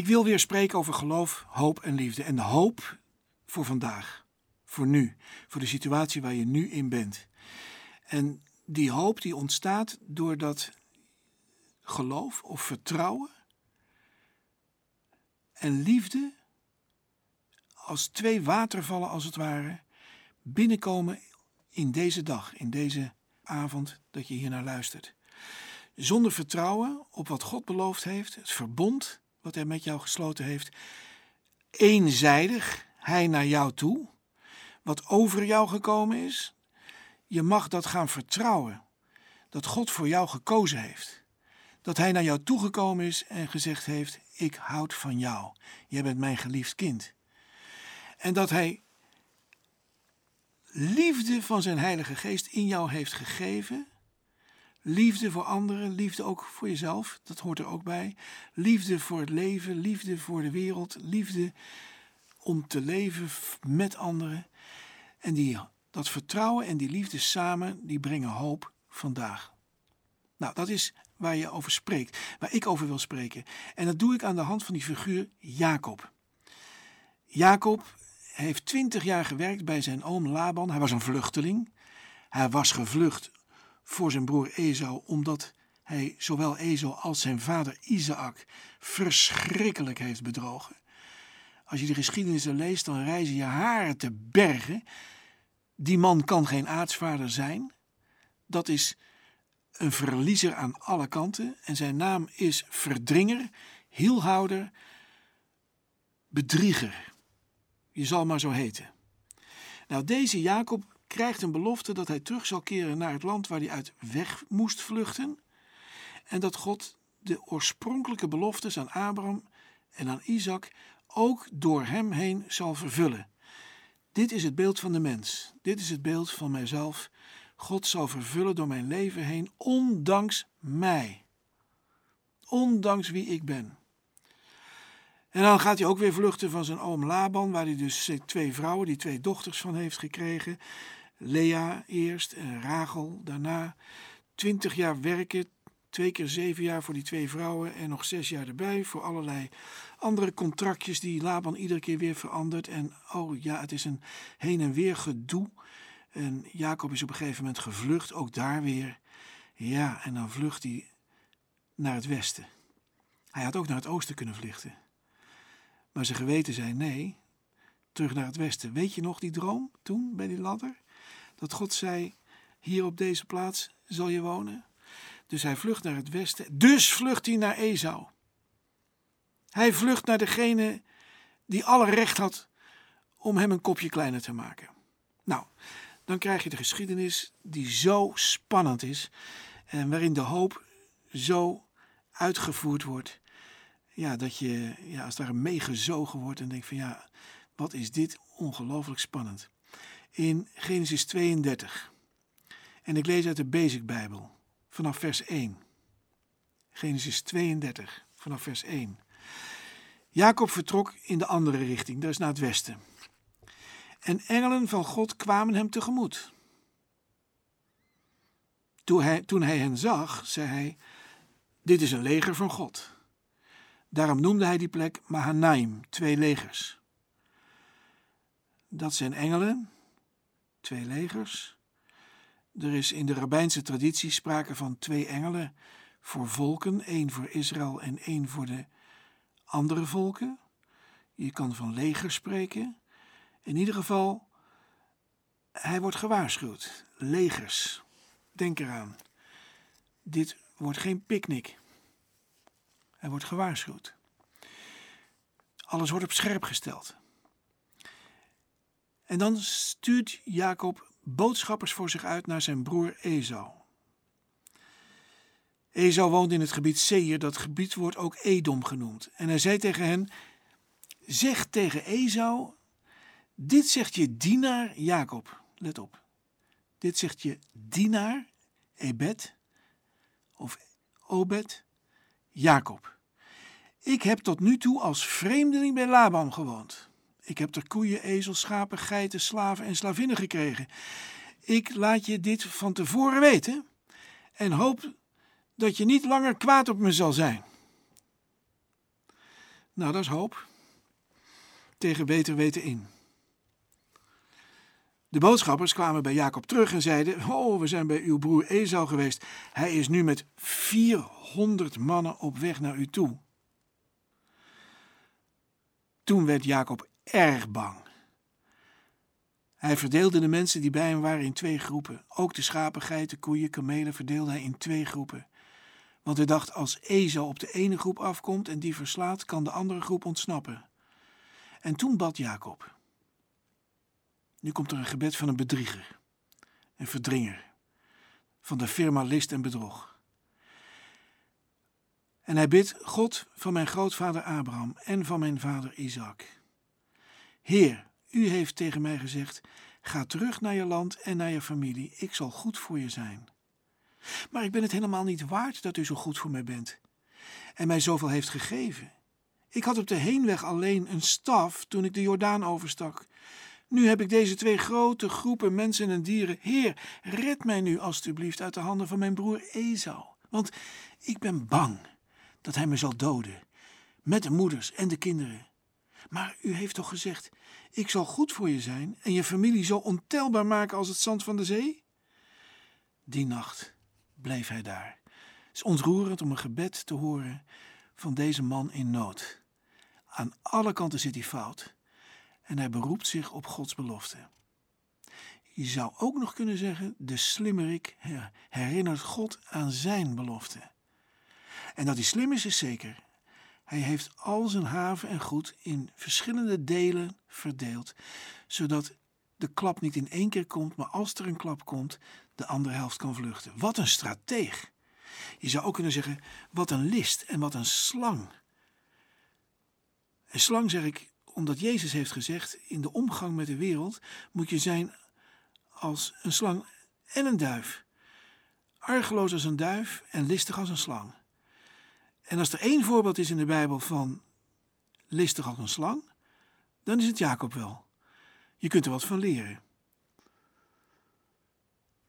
Ik wil weer spreken over geloof, hoop en liefde. En de hoop voor vandaag, voor nu, voor de situatie waar je nu in bent. En die hoop die ontstaat doordat geloof of vertrouwen en liefde als twee watervallen als het ware binnenkomen in deze dag, in deze avond dat je hier naar luistert. Zonder vertrouwen op wat God beloofd heeft, het verbond wat hij met jou gesloten heeft, eenzijdig hij naar jou toe, wat over jou gekomen is, je mag dat gaan vertrouwen, dat God voor jou gekozen heeft. Dat hij naar jou toegekomen is en gezegd heeft: Ik houd van jou. Jij bent mijn geliefd kind. En dat hij liefde van zijn Heilige Geest in jou heeft gegeven. Liefde voor anderen, liefde ook voor jezelf, dat hoort er ook bij. Liefde voor het leven, liefde voor de wereld, liefde om te leven met anderen. En die, dat vertrouwen en die liefde samen, die brengen hoop vandaag. Nou, dat is waar je over spreekt, waar ik over wil spreken. En dat doe ik aan de hand van die figuur Jacob. Jacob heeft twintig jaar gewerkt bij zijn oom Laban. Hij was een vluchteling. Hij was gevlucht voor zijn broer Esau, omdat hij zowel Esau als zijn vader Isaac verschrikkelijk heeft bedrogen. Als je de geschiedenissen leest, dan reizen je haren te bergen. Die man kan geen aartsvader zijn. Dat is een verliezer aan alle kanten. En zijn naam is verdringer, hielhouder, bedrieger. Je zal maar zo heten. Nou, deze Jacob krijgt een belofte dat hij terug zal keren naar het land waar hij uit weg moest vluchten. En dat God de oorspronkelijke beloftes aan Abraham en aan Isaac ook door hem heen zal vervullen. Dit is het beeld van de mens. Dit is het beeld van mijzelf. God zal vervullen door mijn leven heen, ondanks mij. Ondanks wie ik ben. En dan gaat hij ook weer vluchten van zijn oom Laban, waar hij dus twee vrouwen, die twee dochters van heeft gekregen. Lea eerst en Rachel daarna. Twintig jaar werken, twee keer zeven jaar voor die twee vrouwen en nog zes jaar erbij voor allerlei andere contractjes die Laban iedere keer weer verandert. En oh ja, het is een heen en weer gedoe. En Jacob is op een gegeven moment gevlucht, ook daar weer. Ja, en dan vlucht hij naar het westen. Hij had ook naar het oosten kunnen vluchten. Maar zijn geweten zei nee, terug naar het westen. Weet je nog die droom toen bij die ladder? Dat God zei, hier op deze plaats zal je wonen. Dus hij vlucht naar het westen. Dus vlucht hij naar Esau. Hij vlucht naar degene die alle recht had om hem een kopje kleiner te maken. Nou, dan krijg je de geschiedenis die zo spannend is en waarin de hoop zo uitgevoerd wordt. Ja, dat je ja, als daar meegezogen wordt en denkt van ja, wat is dit ongelooflijk spannend. In Genesis 32. En ik lees uit de Basic Bijbel vanaf vers 1. Genesis 32 vanaf vers 1. Jacob vertrok in de andere richting, is naar het westen. En engelen van God kwamen hem tegemoet. Toen hij, toen hij hen zag, zei hij: Dit is een leger van God. Daarom noemde hij die plek Mahanaim, twee legers. Dat zijn engelen, twee legers. Er is in de rabbijnse traditie sprake van twee engelen voor volken, één voor Israël en één voor de andere volken. Je kan van leger spreken. In ieder geval, hij wordt gewaarschuwd. Legers. Denk eraan. Dit wordt geen picknick. Hij wordt gewaarschuwd. Alles wordt op scherp gesteld. En dan stuurt Jacob boodschappers voor zich uit naar zijn broer Esau. Esau woont in het gebied Seir, dat gebied wordt ook Edom genoemd. En hij zei tegen hen: Zeg tegen Esau: Dit zegt je dienaar Jacob. Let op. Dit zegt je dienaar, Ebed, of Obed, Jacob. Ik heb tot nu toe als vreemdeling bij Laban gewoond. Ik heb er koeien, ezels, schapen, geiten, slaven en slavinnen gekregen. Ik laat je dit van tevoren weten en hoop dat je niet langer kwaad op me zal zijn. Nou, dat is hoop. Tegen beter weten in. De boodschappers kwamen bij Jacob terug en zeiden: Oh, we zijn bij uw broer Esau geweest. Hij is nu met 400 mannen op weg naar u toe. Toen werd Jacob erg bang. Hij verdeelde de mensen die bij hem waren in twee groepen. Ook de schapen, geiten, koeien, kamelen verdeelde hij in twee groepen. Want hij dacht: als Esau op de ene groep afkomt en die verslaat, kan de andere groep ontsnappen. En toen bad Jacob. Nu komt er een gebed van een bedrieger, een verdringer, van de firma list en bedrog. En hij bidt God van mijn grootvader Abraham en van mijn vader Isaac. Heer, u heeft tegen mij gezegd: ga terug naar je land en naar je familie, ik zal goed voor je zijn. Maar ik ben het helemaal niet waard dat u zo goed voor mij bent en mij zoveel heeft gegeven. Ik had op de heenweg alleen een staf toen ik de Jordaan overstak. Nu heb ik deze twee grote groepen mensen en dieren. Heer, red mij nu alstublieft uit de handen van mijn broer Esau. Want ik ben bang dat hij me zal doden, met de moeders en de kinderen. Maar u heeft toch gezegd: Ik zal goed voor je zijn en je familie zo ontelbaar maken als het zand van de zee? Die nacht bleef hij daar. Is ontroerend om een gebed te horen van deze man in nood. Aan alle kanten zit hij fout en hij beroept zich op Gods belofte. Je zou ook nog kunnen zeggen: de slimmerik herinnert God aan zijn belofte. En dat hij slim is, is zeker. Hij heeft al zijn haven en goed in verschillende delen verdeeld, zodat de klap niet in één keer komt, maar als er een klap komt, de andere helft kan vluchten. Wat een strateeg! Je zou ook kunnen zeggen: wat een list en wat een slang. Een slang zeg ik omdat Jezus heeft gezegd: in de omgang met de wereld moet je zijn als een slang en een duif. Argeloos als een duif en listig als een slang. En als er één voorbeeld is in de Bijbel van listig als een slang, dan is het Jacob wel. Je kunt er wat van leren.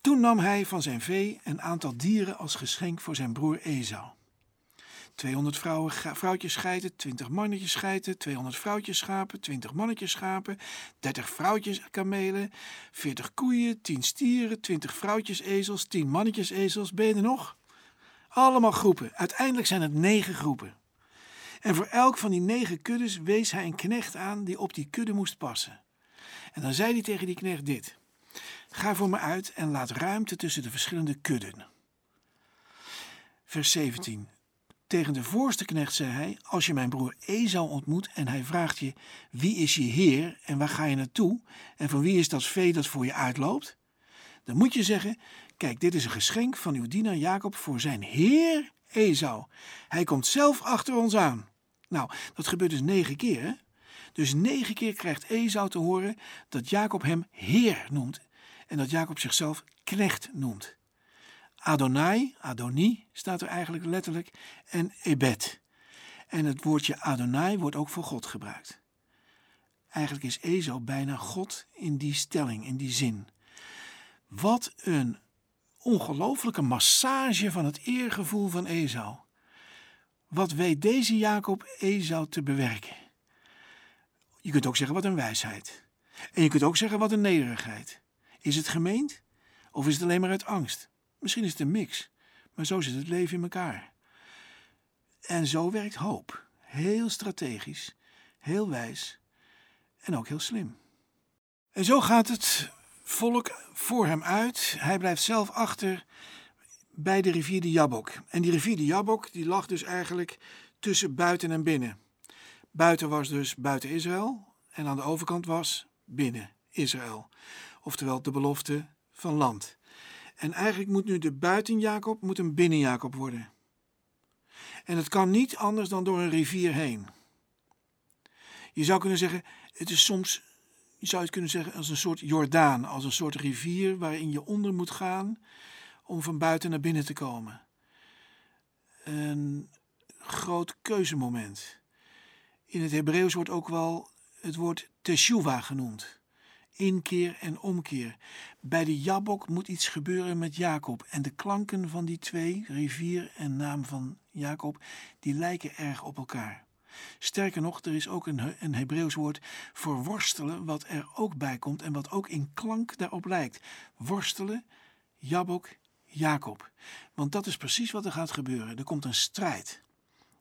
Toen nam hij van zijn vee een aantal dieren als geschenk voor zijn broer Esau. 200 vrouwen, vrouwtjes scheiden, 20 mannetjes scheiden, 200 vrouwtjes schapen, 20 mannetjes schapen, 30 vrouwtjes kamelen, 40 koeien, 10 stieren, 20 vrouwtjes ezels, 10 mannetjes ezels. Ben je er nog? Allemaal groepen. Uiteindelijk zijn het negen groepen. En voor elk van die negen kuddes wees hij een knecht aan die op die kudde moest passen. En dan zei hij tegen die knecht dit: Ga voor me uit en laat ruimte tussen de verschillende kudden. Vers 17. Tegen de voorste knecht zei hij: Als je mijn broer Esau ontmoet en hij vraagt je: Wie is je heer en waar ga je naartoe? En van wie is dat vee dat voor je uitloopt? Dan moet je zeggen: Kijk, dit is een geschenk van uw dienaar Jacob voor zijn heer Esau. Hij komt zelf achter ons aan. Nou, dat gebeurt dus negen keer. Dus negen keer krijgt Esau te horen dat Jacob hem heer noemt en dat Jacob zichzelf knecht noemt. Adonai, Adoni staat er eigenlijk letterlijk, en Ebed. En het woordje Adonai wordt ook voor God gebruikt. Eigenlijk is Esau bijna God in die stelling, in die zin. Wat een ongelooflijke massage van het eergevoel van Esau. Wat weet deze Jacob Esau te bewerken? Je kunt ook zeggen wat een wijsheid. En je kunt ook zeggen wat een nederigheid. Is het gemeend? Of is het alleen maar uit angst? Misschien is het een mix, maar zo zit het leven in elkaar. En zo werkt hoop. Heel strategisch, heel wijs en ook heel slim. En zo gaat het volk voor hem uit. Hij blijft zelf achter bij de rivier de Jabok. En die rivier de Jabok die lag dus eigenlijk tussen buiten en binnen. Buiten was dus buiten Israël en aan de overkant was binnen Israël. Oftewel de belofte van land. En eigenlijk moet nu de buiten Jacob moet een binnen Jacob worden. En het kan niet anders dan door een rivier heen. Je zou kunnen zeggen, het is soms, je zou het kunnen zeggen als een soort Jordaan, als een soort rivier waarin je onder moet gaan om van buiten naar binnen te komen. Een groot keuzemoment. In het Hebreeuws wordt ook wel het woord teshuva genoemd inkeer en omkeer. Bij de Jabok moet iets gebeuren met Jacob. En de klanken van die twee, rivier en naam van Jacob, die lijken erg op elkaar. Sterker nog, er is ook een, een Hebreeuws woord voor worstelen, wat er ook bij komt en wat ook in klank daarop lijkt. Worstelen, Jabok, Jacob. Want dat is precies wat er gaat gebeuren. Er komt een strijd.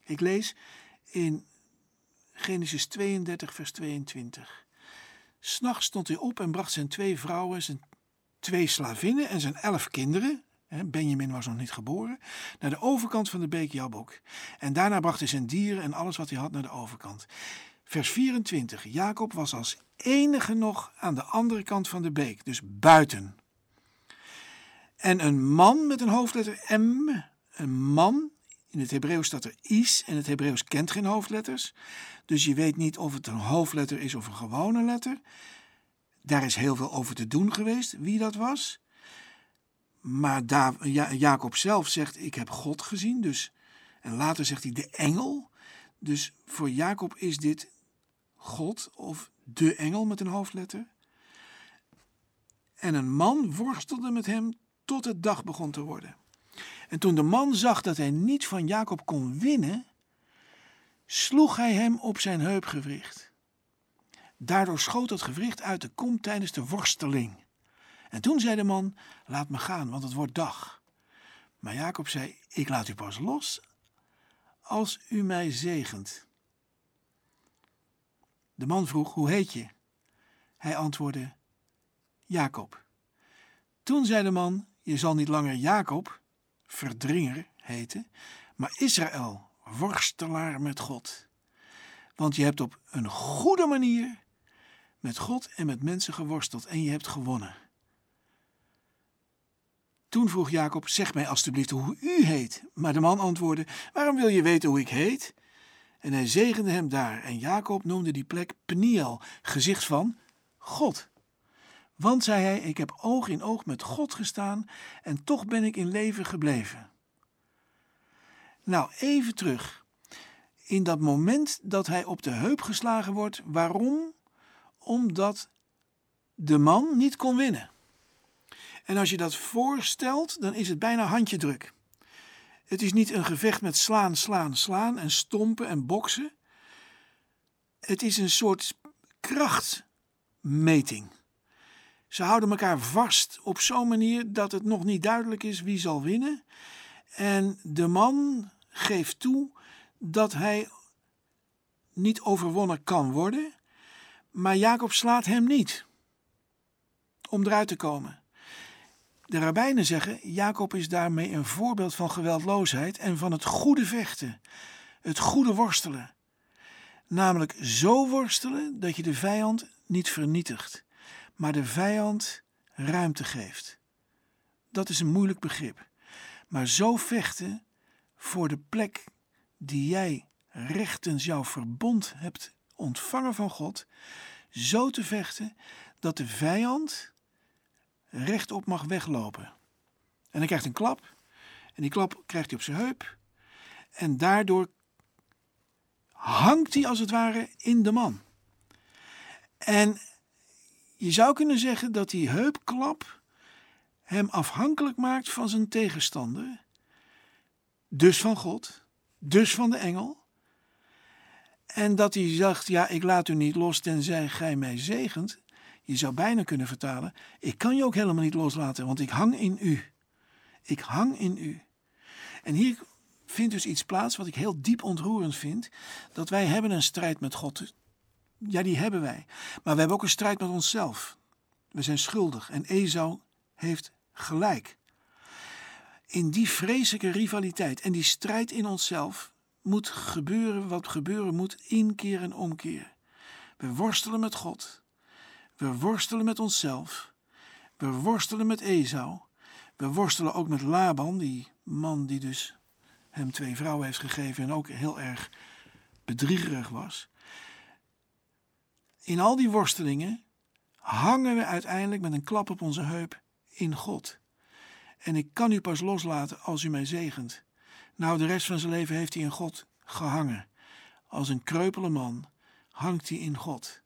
Ik lees in Genesis 32, vers 22. S'nachts stond hij op en bracht zijn twee vrouwen, zijn twee slavinnen en zijn elf kinderen, Benjamin was nog niet geboren, naar de overkant van de beek Jabok. En daarna bracht hij zijn dieren en alles wat hij had naar de overkant. Vers 24. Jacob was als enige nog aan de andere kant van de beek, dus buiten. En een man met een hoofdletter M, een man, in het Hebreeuws staat er is en het Hebreeuws kent geen hoofdletters. Dus je weet niet of het een hoofdletter is of een gewone letter. Daar is heel veel over te doen geweest, wie dat was. Maar Jacob zelf zegt: Ik heb God gezien. Dus, en later zegt hij de engel. Dus voor Jacob is dit God of de engel met een hoofdletter. En een man worstelde met hem tot het dag begon te worden. En toen de man zag dat hij niet van Jacob kon winnen, sloeg hij hem op zijn heupgewricht. Daardoor schoot het gewricht uit de kom tijdens de worsteling. En toen zei de man: Laat me gaan, want het wordt dag. Maar Jacob zei: Ik laat u pas los als u mij zegent. De man vroeg: Hoe heet je? Hij antwoordde: Jacob. Toen zei de man: Je zal niet langer Jacob, verdringer, heten, maar Israël, worstelaar met God. Want je hebt op een goede manier met God en met mensen geworsteld en je hebt gewonnen. Toen vroeg Jacob: Zeg mij alstublieft hoe u heet. Maar de man antwoordde: Waarom wil je weten hoe ik heet? En hij zegende hem daar. En Jacob noemde die plek Peniel, gezicht van God. Want, zei hij, ik heb oog in oog met God gestaan en toch ben ik in leven gebleven. Nou, even terug. In dat moment dat hij op de heup geslagen wordt, waarom? Omdat de man niet kon winnen. En als je dat voorstelt, dan is het bijna handjedruk. Het is niet een gevecht met slaan, slaan, slaan en stompen en boksen. Het is een soort krachtmeting. Ze houden elkaar vast op zo'n manier dat het nog niet duidelijk is wie zal winnen. En de man geeft toe dat hij niet overwonnen kan worden, maar Jacob slaat hem niet om eruit te komen. De rabbijnen zeggen, Jacob is daarmee een voorbeeld van geweldloosheid en van het goede vechten, het goede worstelen. Namelijk zo worstelen dat je de vijand niet vernietigt, maar de vijand ruimte geeft. Dat is een moeilijk begrip. Maar zo vechten voor de plek die jij rechtens jouw verbond hebt ontvangen van God, zo te vechten dat de vijand rechtop mag weglopen. En hij krijgt een klap. En die klap krijgt hij op zijn heup. En daardoor hangt hij als het ware in de man. En je zou kunnen zeggen dat die heupklap hem afhankelijk maakt van zijn tegenstander. Dus van God, dus van de engel. En dat hij zegt, ja, ik laat u niet los tenzij gij mij zegent. Je zou bijna kunnen vertalen: Ik kan je ook helemaal niet loslaten, want ik hang in u. Ik hang in u. En hier vindt dus iets plaats wat ik heel diep ontroerend vind: dat wij hebben een strijd met God. Ja, die hebben wij. Maar we hebben ook een strijd met onszelf. We zijn schuldig en Esau heeft gelijk. In die vreselijke rivaliteit en die strijd in onszelf moet gebeuren wat gebeuren moet, inkeer en omkeer. We worstelen met God. We worstelen met onszelf. We worstelen met Esau. We worstelen ook met Laban, die man die dus hem twee vrouwen heeft gegeven en ook heel erg bedriegerig was. In al die worstelingen hangen we uiteindelijk met een klap op onze heup in God. En ik kan u pas loslaten als u mij zegent. Nou, de rest van zijn leven heeft hij in God gehangen. Als een kreupele man hangt hij in God.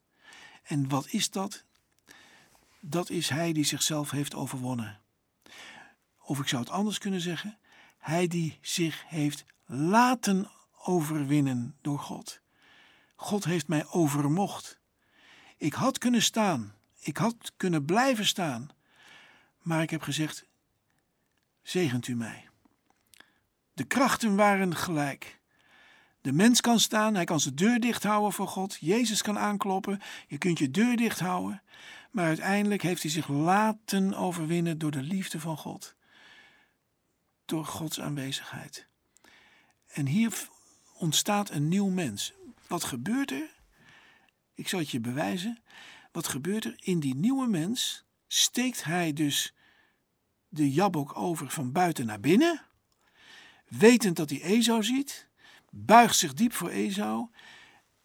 En wat is dat? Dat is hij die zichzelf heeft overwonnen. Of ik zou het anders kunnen zeggen: hij die zich heeft laten overwinnen door God. God heeft mij overmocht. Ik had kunnen staan, ik had kunnen blijven staan, maar ik heb gezegd: zegent u mij. De krachten waren gelijk. De mens kan staan, hij kan zijn deur dicht houden voor God. Jezus kan aankloppen, je kunt je deur dicht houden. Maar uiteindelijk heeft hij zich laten overwinnen door de liefde van God. Door Gods aanwezigheid. En hier ontstaat een nieuw mens. Wat gebeurt er? Ik zal het je bewijzen. Wat gebeurt er? In die nieuwe mens steekt hij dus de jabok over van buiten naar binnen. Wetend dat hij Ezou ziet, buigt zich diep voor Ezou.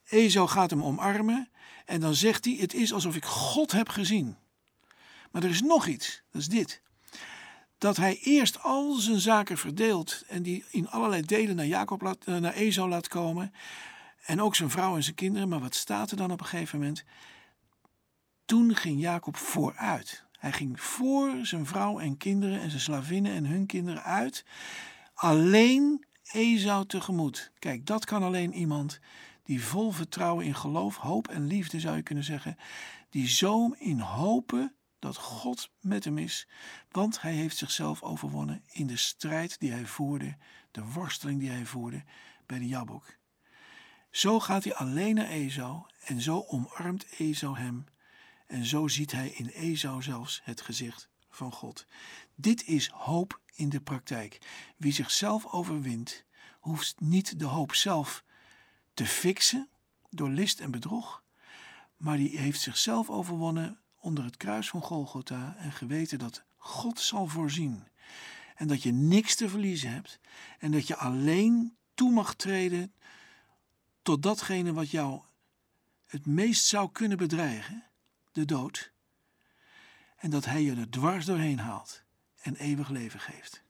Ezou gaat hem omarmen en dan zegt hij: Het is alsof ik God heb gezien. Maar er is nog iets, dat is dit. Dat hij eerst al zijn zaken verdeelt en die in allerlei delen naar, Jacob laat, eh, naar Ezou laat komen. En ook zijn vrouw en zijn kinderen. Maar wat staat er dan op een gegeven moment? Toen ging Jacob vooruit. Hij ging voor zijn vrouw en kinderen en zijn slavinnen en hun kinderen uit. Alleen Ezou tegemoet. Kijk, dat kan alleen iemand die vol vertrouwen in geloof, hoop en liefde zou je kunnen zeggen, die zo in hopen dat God met hem is, want hij heeft zichzelf overwonnen in de strijd die hij voerde, de worsteling die hij voerde bij de Jabok. Zo gaat hij alleen naar Ezou en zo omarmt Ezou hem en zo ziet hij in Ezou zelfs het gezicht van God. Dit is hoop in de praktijk. Wie zichzelf overwint, hoeft niet de hoop zelf te fixen door list en bedrog, maar die heeft zichzelf overwonnen onder het kruis van Golgotha en geweten dat God zal voorzien en dat je niks te verliezen hebt en dat je alleen toe mag treden tot datgene wat jou het meest zou kunnen bedreigen, de dood, en dat Hij je er dwars doorheen haalt en eeuwig leven geeft.